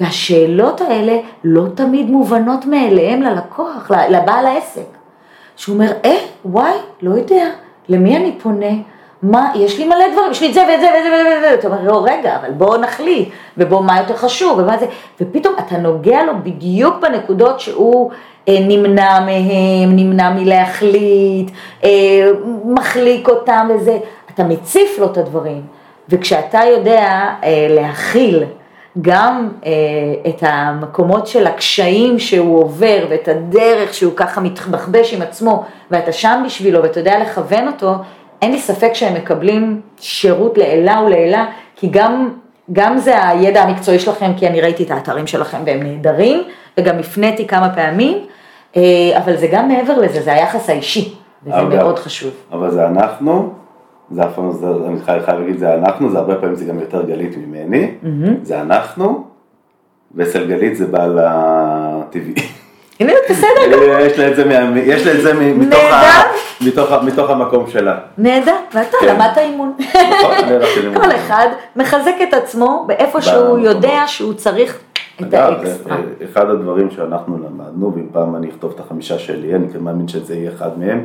והשאלות האלה לא תמיד מובנות מאליהם ללקוח, לבעל העסק. שהוא אומר, אה, וואי, לא יודע, למי אני פונה? מה, יש לי מלא דברים, יש לי את זה ואת זה ואת זה ואת זה, אתה אומר, לא, רגע, אבל בואו נחליט, ובואו מה יותר חשוב, ומה זה, ופתאום אתה נוגע לו בדיוק בנקודות שהוא אה, נמנע מהם, נמנע מלהחליט, אה, מחליק אותם וזה, אתה מציף לו את הדברים, וכשאתה יודע אה, להכיל גם אה, את המקומות של הקשיים שהוא עובר ואת הדרך שהוא ככה מתבחבש עם עצמו ואתה שם בשבילו ואתה יודע לכוון אותו, אין לי ספק שהם מקבלים שירות לעילה ולעילה, כי גם, גם זה הידע המקצועי שלכם, כי אני ראיתי את האתרים שלכם והם נהדרים, וגם הפניתי כמה פעמים, אה, אבל זה גם מעבר לזה, זה היחס האישי, וזה אבל, מאוד חשוב. אבל זה אנחנו זה אף פעם, זה- אני חייב להגיד, זה אנחנו, זה הרבה פעמים זה גם יותר גלית ממני, זה אנחנו, ואצל גלית זה בעל הטבעי. הנה, בסדר, יש לה את זה, יש לה את זה מתוך ה-. מתוך מתוך המקום שלה. נהדר, ואתה כן. למדת אימון. נכון. כל אחד מחזק את עצמו באיפה שהוא. יודע שהוא צריך את האקסטרה. אה, אחד הדברים שאנחנו למדנו, ואם פעם אני אכתוב את החמישה שלי, אני כן מאמין שזה יהיה אחד מהם,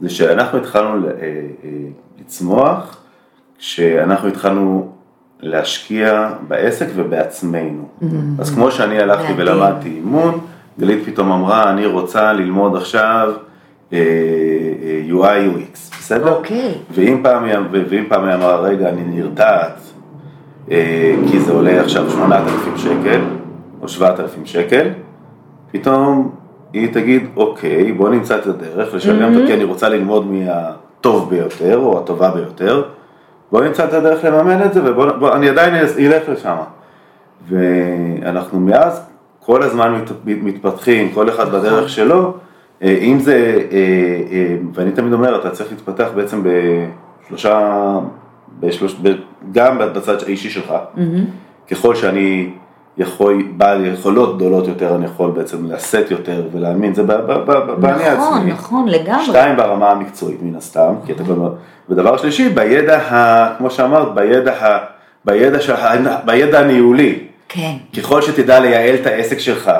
זה שאנחנו התחלנו אה, אה, לצמוח, כשאנחנו התחלנו להשקיע בעסק ובעצמנו. אז כמו שאני הלכתי מדהים. ולמדתי אימון, גלית פתאום אמרה, אני רוצה ללמוד עכשיו אה, אה, UI UX, בסדר? אוקיי. ואם פעם היא, ואם פעם היא אמרה, רגע, אני נרתעת, אה, כי זה עולה עכשיו 8,000 שקל, או 7,000 שקל, פתאום היא תגיד, אוקיי, בוא נמצא את הדרך לשלם אותו, כי אני רוצה ללמוד מהטוב ביותר, או הטובה ביותר, בוא נמצא את הדרך לממן את זה, ובוא, בוא, אני עדיין אלך לשם. ואנחנו מאז כל הזמן מת, מתפתחים, כל אחד בדרך שלו, אה, אם זה, אה, אה, ואני תמיד אומר, אתה צריך להתפתח בעצם בשלושה, בשלוש, גם בצד האישי שלך, ככל שאני יכול, בעל יכולות גדולות יותר, אני יכול בעצם לשאת יותר ולהאמין, זה באני עצמי. נכון, נכון, לגמרי. שתיים ברמה המקצועית מן הסתם, כי אתה כבר... ודבר שלישי, בידע, ה, כמו שאמרת, בידע, ה, בידע, של, ה- בידע הניהולי. כן. ככל שתדע לייעל את העסק שלך,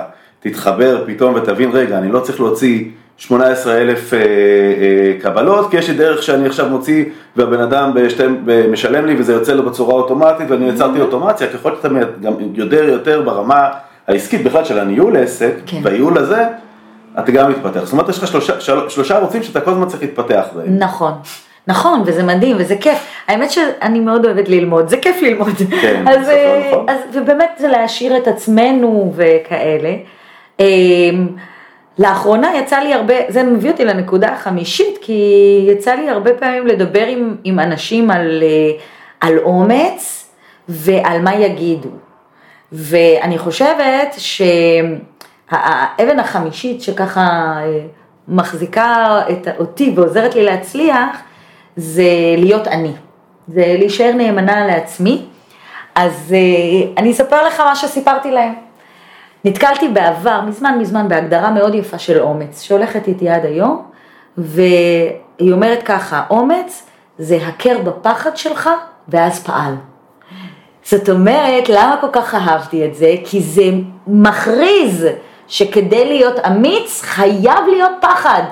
תתחבר פתאום ותבין, רגע, אני לא צריך להוציא 18 אלף אה, אה, קבלות, כי יש לי דרך שאני עכשיו מוציא והבן אדם בשתי, משלם לי וזה יוצא לו בצורה אוטומטית ואני יצרתי אוטומציה, ככל שאתה גם יודע יותר ברמה העסקית בכלל של הניהול עסק, כן. והייעול הזה, אתה גם מתפתח. זאת אומרת, יש לך שלושה, של, שלושה ערוצים שאתה כל הזמן צריך להתפתח בהם. נכון. נכון, וזה מדהים, וזה כיף. האמת שאני מאוד אוהבת ללמוד, זה כיף ללמוד. כן, אז, זה אה, נכון. אז, ובאמת זה להעשיר את עצמנו וכאלה. לאחרונה יצא לי הרבה, זה מביא אותי לנקודה החמישית, כי יצא לי הרבה פעמים לדבר עם, עם אנשים על, אה, על אומץ ועל מה יגידו. ואני חושבת שהאבן החמישית שככה אה, מחזיקה את, אותי ועוזרת לי להצליח, זה להיות אני. זה להישאר נאמנה לעצמי. אז אה, אני אספר לך מה שסיפרתי להם. נתקלתי בעבר, מזמן מזמן, בהגדרה מאוד יפה של אומץ, שהולכת איתי עד היום, והיא אומרת ככה, אומץ זה הכר בפחד שלך ואז פעל. זאת אומרת, למה כל כך אהבתי את זה? כי זה מכריז שכדי להיות אמיץ חייב להיות פחד.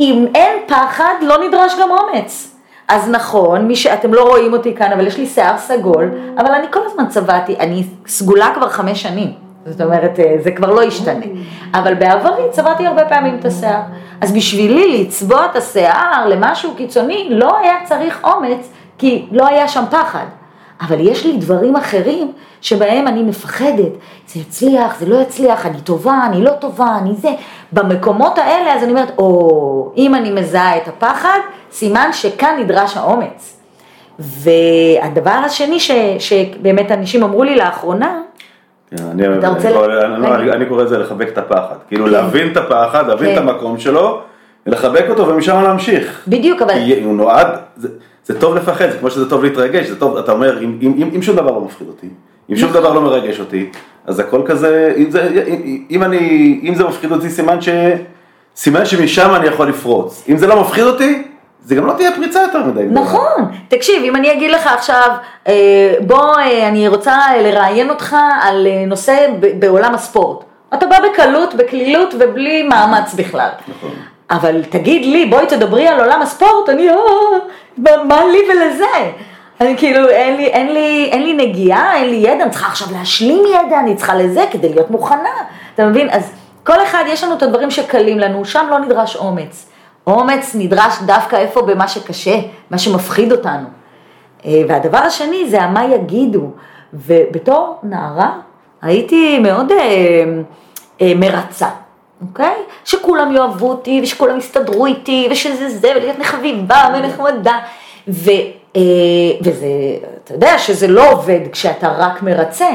אם אין פחד, לא נדרש גם אומץ. אז נכון, מי שאתם לא רואים אותי כאן, אבל יש לי שיער סגול, אבל אני כל הזמן צבעתי, אני סגולה כבר חמש שנים. זאת אומרת, אה, זה כבר לא ישתנה. אבל בעברי צבעתי הרבה פעמים את השיער. אז בשבילי לצבוע את השיער למשהו קיצוני, לא היה צריך אומץ, כי לא היה שם פחד. אבל יש לי דברים אחרים שבהם אני מפחדת, זה יצליח, זה לא יצליח, אני טובה, אני לא טובה, אני זה. במקומות האלה אז אני אומרת, או, אם אני מזהה את הפחד, סימן שכאן נדרש האומץ. והדבר השני ש, שבאמת אנשים אמרו לי לאחרונה, אני, אתה רוצה אני, ל- קורא- אני, לא, רגע. אני, קורא לזה לחבק את הפחד, כאילו להבין את הפחד, להבין את כן. המקום שלו, לחבק אותו ומשם להמשיך. בדיוק, אבל... כי הוא נועד, זה, טוב לפחד, זה כמו שזה טוב להתרגש, זה טוב, אתה אומר, אם, שום דבר לא מפחיד אותי, אם שום נכון. דבר לא מרגש אותי, אז הכל כזה, אם זה, אם, אם אני, אם זה מפחיד אותי, סימן ש... סימן שמשם אני יכול לפרוץ. אם זה לא מפחיד אותי, זה גם לא תהיה פריצה יותר מדי. נכון, תקשיב, אם אני אגיד לך עכשיו, אה, בוא, אה, אני רוצה לראיין אותך על אה, נושא בעולם הספורט. אתה בא בקלות, בקלילות ובלי מאמץ בכלל. נכון. אבל תגיד לי, בואי תדברי על עולם הספורט, אני, אה, מה לי ולזה? אני כאילו, אין לי, אין, לי, אין לי נגיעה, אין לי ידע, אני צריכה עכשיו להשלים ידע, אני צריכה לזה כדי להיות מוכנה. אתה מבין? אז כל אחד, יש לנו את הדברים שקלים לנו, שם לא נדרש אומץ. אומץ נדרש דווקא איפה במה שקשה, מה שמפחיד אותנו. אה, והדבר השני זה המה יגידו. ובתור נערה הייתי מאוד אה, אה, מרצה, אוקיי? שכולם יאהבו אותי ושכולם יסתדרו איתי ושזה זה ולהיות חביבה ונחמדה. ו, אה, וזה, אתה יודע שזה לא עובד כשאתה רק מרצה.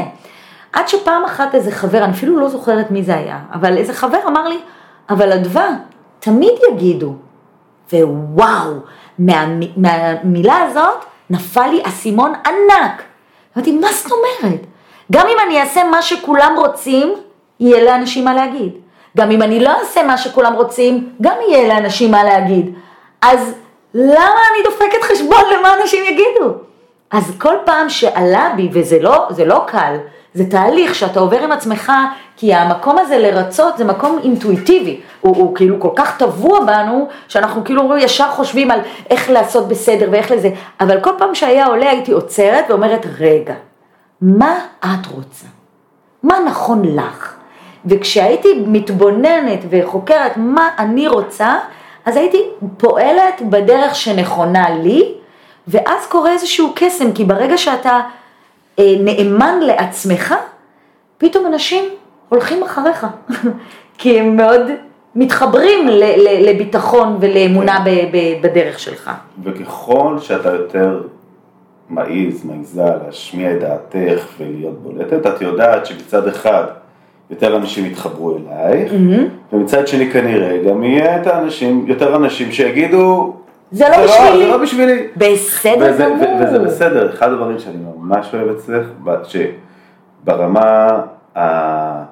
עד שפעם אחת איזה חבר, אני אפילו לא זוכרת מי זה היה, אבל איזה חבר אמר לי, אבל אדווה, תמיד יגידו. ווואו, מה, מהמילה הזאת נפל לי אסימון ענק. אמרתי, מה זאת אומרת? גם אם אני אעשה מה שכולם רוצים, יהיה לאנשים מה להגיד. גם אם אני לא אעשה מה שכולם רוצים, גם יהיה לאנשים מה להגיד. אז למה אני דופקת חשבון למה אנשים יגידו? אז כל פעם שעלה בי, וזה לא, לא קל, זה תהליך שאתה עובר עם עצמך, כי המקום הזה לרצות זה מקום אינטואיטיבי, הוא, הוא כאילו כל כך טבוע בנו, שאנחנו כאילו ישר חושבים על איך לעשות בסדר ואיך לזה, אבל כל פעם שהיה עולה הייתי עוצרת ואומרת, רגע, מה את רוצה? מה נכון לך? וכשהייתי מתבוננת וחוקרת מה אני רוצה, אז הייתי פועלת בדרך שנכונה לי, ואז קורה איזשהו קסם, כי ברגע שאתה נאמן לעצמך, פתאום אנשים הולכים אחריך, כי הם מאוד מתחברים לביטחון ולאמונה בדרך שלך. וככל שאתה יותר מעיז, מעיזה להשמיע את דעתך ולהיות בולטת, את יודעת שמצד אחד יותר אנשים יתחברו אלייך, mm-hmm. ומצד שני כנראה גם יהיה את האנשים, יותר אנשים שיגידו, זה לא, לא בשבילי. זה לא בשבילי. בסדר גמור. וזה בסדר, אחד הדברים שאני ממש אוהב אצלך, שברמה, ה...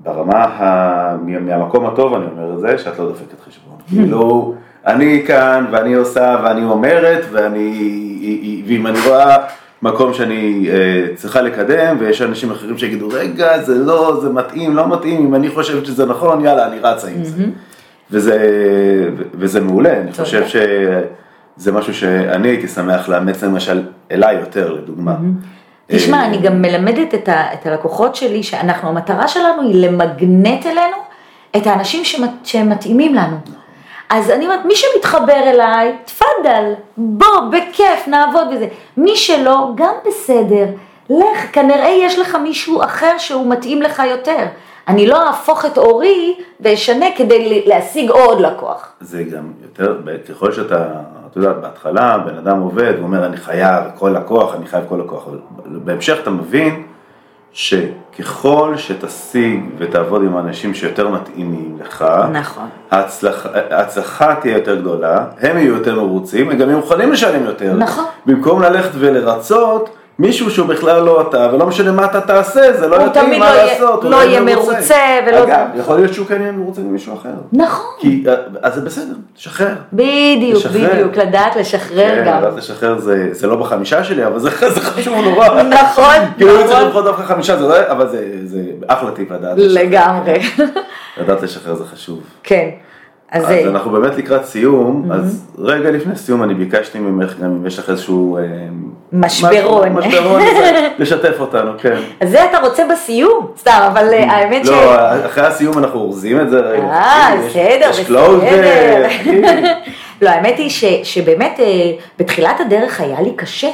ברמה, ה... מהמקום הטוב אני אומר את זה, שאת לא דופקת חשבון. כאילו, אני כאן ואני עושה ואני אומרת ואני, ואם אני רואה מקום שאני uh, צריכה לקדם ויש אנשים אחרים שיגידו רגע זה לא, זה מתאים, לא מתאים, אם אני חושבת שזה נכון יאללה אני רצה עם זה. וזה, וזה מעולה, אני חושב שזה משהו שאני הייתי שמח לאמץ למשל אליי יותר לדוגמה. תשמע, אה, אני גם מלמדת את, ה, את הלקוחות שלי שאנחנו, המטרה שלנו היא למגנט אלינו את האנשים שמת, שמתאימים לנו. אז אני אומרת, מי שמתחבר אליי, תפאדל, בוא, בכיף, נעבוד בזה. מי שלא, גם בסדר. לך, כנראה יש לך מישהו אחר שהוא מתאים לך יותר. אני לא אהפוך את אורי ואשנה כדי להשיג עוד לקוח. זה גם יותר, ככל שאתה, אתה יודע, בהתחלה בן אדם עובד ואומר אני חייב כל לקוח, אני חייב כל לקוח, אבל בהמשך אתה מבין שככל שתשיג ותעבוד עם אנשים שיותר מתאימים לך, נכון. ההצלחה, ההצלחה תהיה יותר גדולה, הם יהיו יותר מרוצים, הם גם יהיו מוכנים לשלם יותר. נכון. במקום ללכת ולרצות, מישהו שהוא בכלל לא אתה, ולא משנה מה אתה תעשה, זה לא יתאים מה לא לעשות. הוא לא יהיה מרוצה ולא... אגב, יכול להיות שהוא כן יהיה מרוצה ממישהו אחר. נכון. כי, אז זה בסדר, תשחרר. בדיוק, לשחרר. בדיוק, לדעת לשחרר כן, גם. לדעת לשחרר זה, זה לא בחמישה שלי, אבל זה, זה חשוב נורא. נכון, נכון. כאילו צריך לבחור דווקא חמישה, זה לא, אבל זה, זה אחלה טיפ לדעת לשחרר. לגמרי. לדעת לשחרר זה חשוב. כן. אז, אז אה, אנחנו באמת לקראת סיום, mm-hmm. אז רגע לפני סיום אני ביקשתי ממך גם אם יש לך איזשהו... אה, משברון. משברון, לשתף אותנו, כן. אז זה אתה רוצה בסיום? סתם, אבל אה, האמת לא, ש... לא, אחרי הסיום אנחנו אורזים את זה רגע. אה, בסדר, בסדר. לא, האמת היא ש, שבאמת בתחילת הדרך היה לי קשה.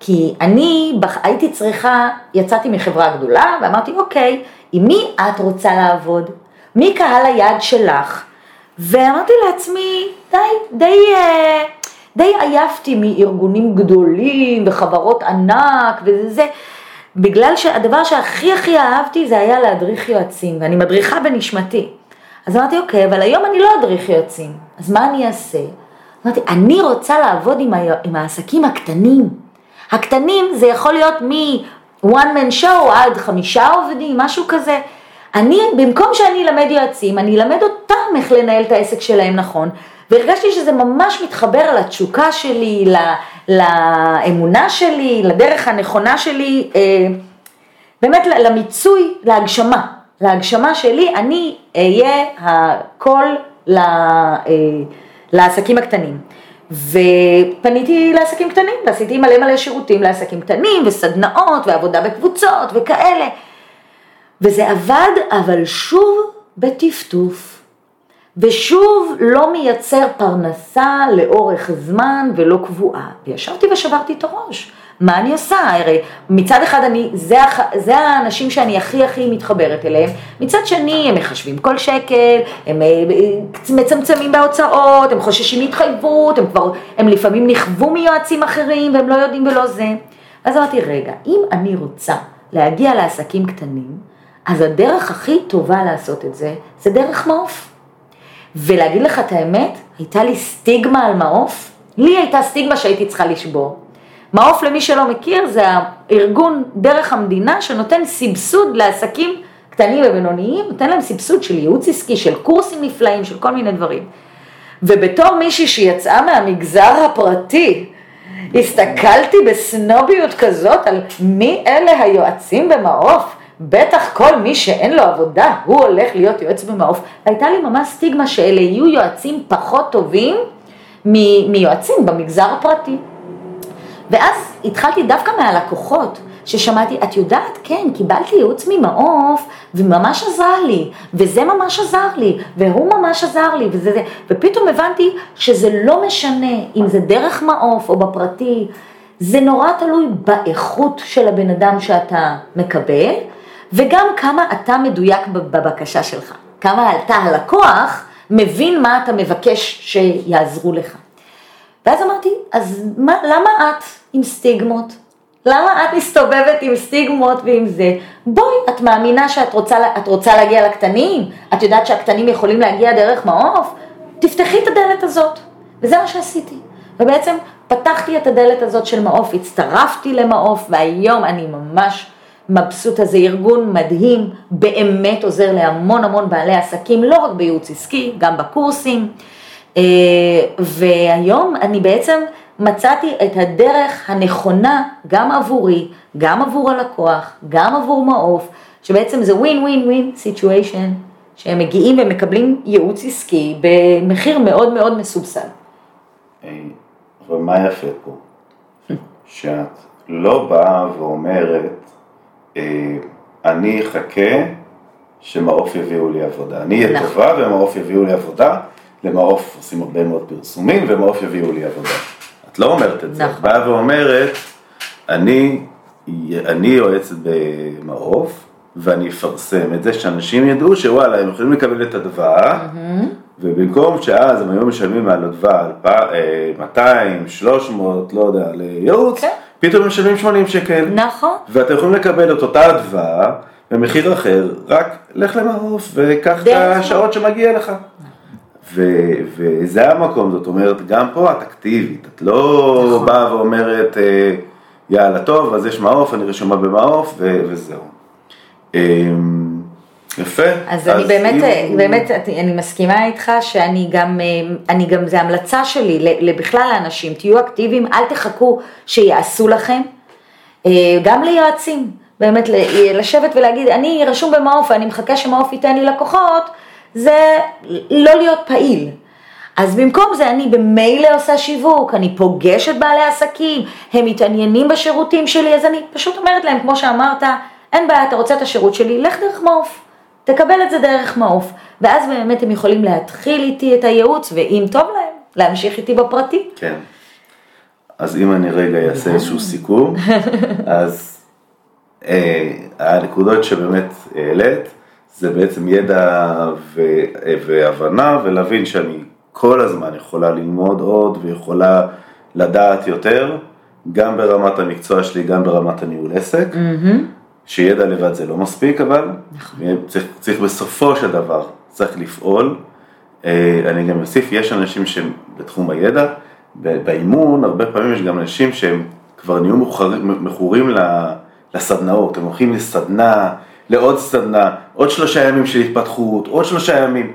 כי אני הייתי צריכה, יצאתי מחברה גדולה ואמרתי, אוקיי, עם מי את רוצה לעבוד? מי קהל היעד שלך? ואמרתי לעצמי, די, די, אה, די עייפתי מארגונים גדולים וחברות ענק וזה, בגלל שהדבר שהכי הכי אהבתי זה היה להדריך יועצים, ואני מדריכה בנשמתי. אז אמרתי, אוקיי, אבל היום אני לא אדריך יועצים, אז מה אני אעשה? אמרתי, אני רוצה לעבוד עם, ה... עם העסקים הקטנים. הקטנים זה יכול להיות מ-one man show עד חמישה עובדים, משהו כזה. אני, במקום שאני אלמד יועצים, אני אלמד אותם איך לנהל את העסק שלהם נכון, והרגשתי שזה ממש מתחבר לתשוקה שלי, לאמונה שלי, לדרך הנכונה שלי, אה, באמת למיצוי, להגשמה, להגשמה שלי, אני אהיה הקול אה, לעסקים הקטנים. ופניתי לעסקים קטנים, ועשיתי מלא מלא שירותים לעסקים קטנים, וסדנאות, ועבודה בקבוצות, וכאלה. וזה עבד, אבל שוב בטפטוף, ושוב לא מייצר פרנסה לאורך זמן ולא קבועה. וישבתי ושברתי את הראש. מה אני עושה? הרי מצד אחד אני, זה, זה האנשים שאני הכי הכי מתחברת אליהם, מצד שני הם מחשבים כל שקל, הם אה, מצמצמים בהוצאות, הם חוששים מהתחייבות, הם כבר, הם לפעמים נכוו מיועצים אחרים והם לא יודעים ולא זה. אז אמרתי, רגע, אם אני רוצה להגיע לעסקים קטנים, אז הדרך הכי טובה לעשות את זה, זה דרך מעוף. ולהגיד לך את האמת, הייתה לי סטיגמה על מעוף, לי הייתה סטיגמה שהייתי צריכה לשבור. מעוף למי שלא מכיר זה הארגון דרך המדינה שנותן סבסוד לעסקים קטנים ובינוניים, נותן להם סבסוד של ייעוץ עסקי, של קורסים נפלאים, של כל מיני דברים. ובתור מישהי שיצאה מהמגזר הפרטי, הסתכלתי בסנוביות כזאת על מי אלה היועצים במעוף. בטח כל מי שאין לו עבודה, הוא הולך להיות יועץ במעוף. הייתה לי ממש סטיגמה שאלה יהיו יועצים פחות טובים מיועצים במגזר הפרטי. ואז התחלתי דווקא מהלקוחות, ששמעתי, את יודעת, כן, קיבלתי ייעוץ ממעוף, וממש עזר לי, וזה ממש עזר לי, והוא ממש עזר לי, וזה זה, ופתאום הבנתי שזה לא משנה אם זה דרך מעוף או בפרטי, זה נורא תלוי באיכות של הבן אדם שאתה מקבל, וגם כמה אתה מדויק בבקשה שלך, כמה אתה הלקוח מבין מה אתה מבקש שיעזרו לך. ואז אמרתי, אז מה, למה את עם סטיגמות? למה את מסתובבת עם סטיגמות ועם זה? בואי, את מאמינה שאת רוצה, רוצה להגיע לקטנים? את יודעת שהקטנים יכולים להגיע דרך מעוף? תפתחי את הדלת הזאת. וזה מה שעשיתי. ובעצם פתחתי את הדלת הזאת של מעוף, הצטרפתי למעוף, והיום אני ממש מבסוטה, זה ארגון מדהים, באמת עוזר להמון המון בעלי עסקים, לא רק בייעוץ עסקי, גם בקורסים. אה, והיום אני בעצם מצאתי את הדרך הנכונה גם עבורי, גם עבור הלקוח, גם עבור מעוף, שבעצם זה ווין ווין ווין סיטואשן, שהם מגיעים ומקבלים ייעוץ עסקי במחיר מאוד מאוד מסובסד. ומה יפה פה? שאת לא באה ואומרת, אני אחכה שמעוף יביאו לי עבודה. אני אהיה נכון. טובה ומעוף יביאו לי עבודה, למעוף עושים הרבה מאוד פרסומים ומעוף יביאו לי עבודה. את לא אומרת את זה, נכון. את באה ואומרת, אני, אני יועצת במעוף, ואני אפרסם את זה, שאנשים ידעו שוואלה, הם יכולים לקבל את הדבר. ובמקום שאז הם היו משלמים על הדבר 200, 300, אה, לא יודע, לייעוץ, okay. פתאום הם משלמים 80 שקל. נכון. ואתם יכולים לקבל את אותה הדבר במחיר אחר, רק לך למעוף וקח את השעות שמגיע לך. ו- וזה המקום, זאת אומרת, גם פה את אקטיבית, את לא נכון. באה ואומרת, אה, יאללה, טוב, אז יש מעוף, אני רשומה במעוף, ו- וזהו. יפה. אז, אז אני באמת, אם... באמת, אני מסכימה איתך שאני גם, אה, אני גם, זה המלצה שלי לבכלל לאנשים, תהיו אקטיביים, אל תחכו שיעשו לכם, אה, גם ליועצים, באמת לשבת ולהגיד, אני רשום במעוף ואני מחכה שמעוף ייתן לי לקוחות, זה לא להיות פעיל. אז במקום זה אני במילא עושה שיווק, אני פוגשת בעלי עסקים, הם מתעניינים בשירותים שלי, אז אני פשוט אומרת להם, כמו שאמרת, אין בעיה, אתה רוצה את השירות שלי, לך דרך מעוף. תקבל את זה דרך מעוף, ואז באמת הם יכולים להתחיל איתי את הייעוץ, ואם טוב להם, להמשיך איתי בפרטי. כן. אז אם אני רגע אעשה איזשהו סיכום, אז אה, הנקודות שבאמת העלית, זה בעצם ידע ו, והבנה ולהבין שאני כל הזמן יכולה ללמוד עוד ויכולה לדעת יותר, גם ברמת המקצוע שלי, גם ברמת הניהול עסק, mm-hmm. שידע לבד זה לא מספיק אבל, נכון. צריך, צריך בסופו של דבר, צריך לפעול. אה, אני גם אוסיף, יש אנשים שהם בתחום הידע, באימון הרבה פעמים יש גם אנשים שהם כבר נהיו מכורים לסדנאות, הם הולכים לסדנה, לעוד סדנה, עוד שלושה ימים של התפתחות, עוד שלושה ימים,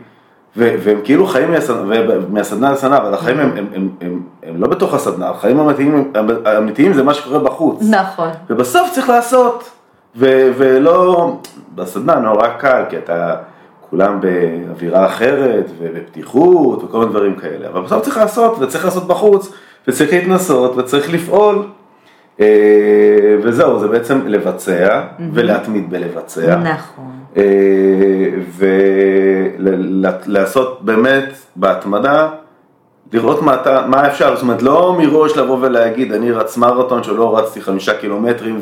ו- והם כאילו חיים מהסדנה, מהסדנה לסדנה, אבל החיים הם, הם, הם, הם, הם לא בתוך הסדנה, החיים האמיתיים, האמיתיים זה מה שקורה בחוץ. נכון. ובסוף צריך לעשות, ו- ולא, בסדנה נורא קל, כי אתה, כולם באווירה אחרת, ובפתיחות, וכל מיני דברים כאלה, אבל בסוף צריך לעשות, וצריך לעשות בחוץ, וצריך להתנסות, וצריך לפעול. אה, וזהו, זה בעצם לבצע mm-hmm. ולהתמיד בלבצע. נכון. אה, ולעשות באמת בהתמדה, לראות מה, אתה, מה אפשר, זאת אומרת לא מראש לבוא ולהגיד אני רץ מרתון שלא רצתי חמישה קילומטרים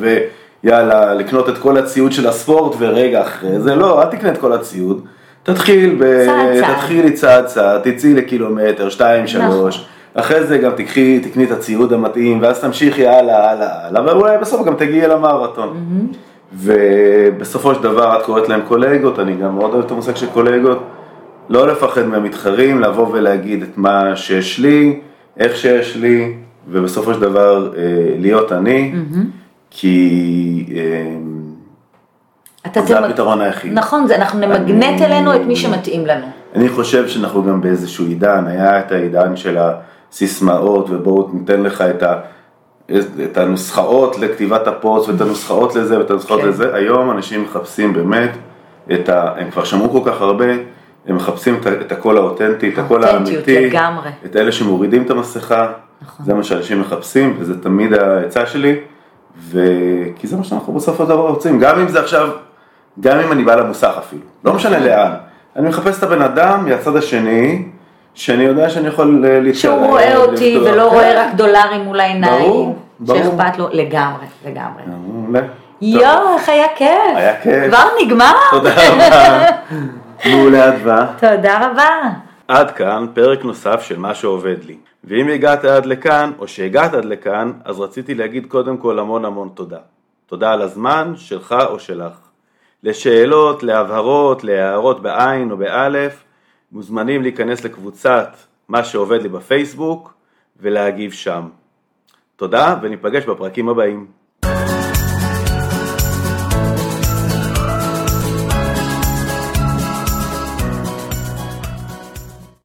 ויאללה לקנות את כל הציוד של הספורט ורגע אחרי זה, לא, אל תקנה את כל הציוד, תתחיל, ב... צעד. תתחילי צעד צעד, תצאי לקילומטר, שתיים, שלוש. נכון. אחרי זה גם תקחי, תקני את הציוד המתאים, ואז תמשיכי הלאה, הלאה, הלאה, ואולי בסוף גם תגיעי למרתון. Mm-hmm. ובסופו של דבר את קוראת להם קולגות, אני גם מאוד אוהב את המושג של קולגות, לא לפחד מהמתחרים, לבוא ולהגיד את מה שיש לי, איך שיש לי, ובסופו של דבר אה, להיות אני, כי אה, אתה זה תמג- הפתרון היחיד. נכון, זה, אנחנו נמגנט אני- אלינו את מי שמתאים לנו. אני חושב שאנחנו גם באיזשהו עידן, היה את העידן של הסיסמאות, ובואו ניתן לך את, ה, את הנוסחאות לכתיבת הפוסט, ואת הנוסחאות לזה, ואת הנוסחאות כן. לזה. היום אנשים מחפשים באמת את ה... הם כבר שמעו כל כך הרבה, הם מחפשים את, את הקול האותנטי, את הקול האמיתי. לגמרי. את אלה שמורידים את המסכה, נכון. זה מה שאנשים מחפשים, וזה תמיד העצה שלי, וכי זה מה שאנחנו בסופו של דבר רוצים, גם אם זה עכשיו, גם אם אני בא למוסך אפילו, לא משנה לאן, אני מחפש את הבן אדם מהצד השני, שאני יודע שאני יכול אה, להתקרב, שהוא רואה אותי לפתוח. ולא כן. רואה רק דולרים מול העיניים, ברור, ברור. שאכפת לו, לגמרי, לגמרי. טוב, יואו, איך היה כיף. היה כיף. כבר נגמר? תודה רבה. מעולה אדווה. תודה רבה. עד כאן פרק נוסף של מה שעובד לי. ואם הגעת עד לכאן, או שהגעת עד לכאן, אז רציתי להגיד קודם כל המון המון תודה. תודה על הזמן שלך או שלך. לשאלות, להבהרות, להערות בעין או באלף, מוזמנים להיכנס לקבוצת מה שעובד לי בפייסבוק ולהגיב שם. תודה וניפגש בפרקים הבאים.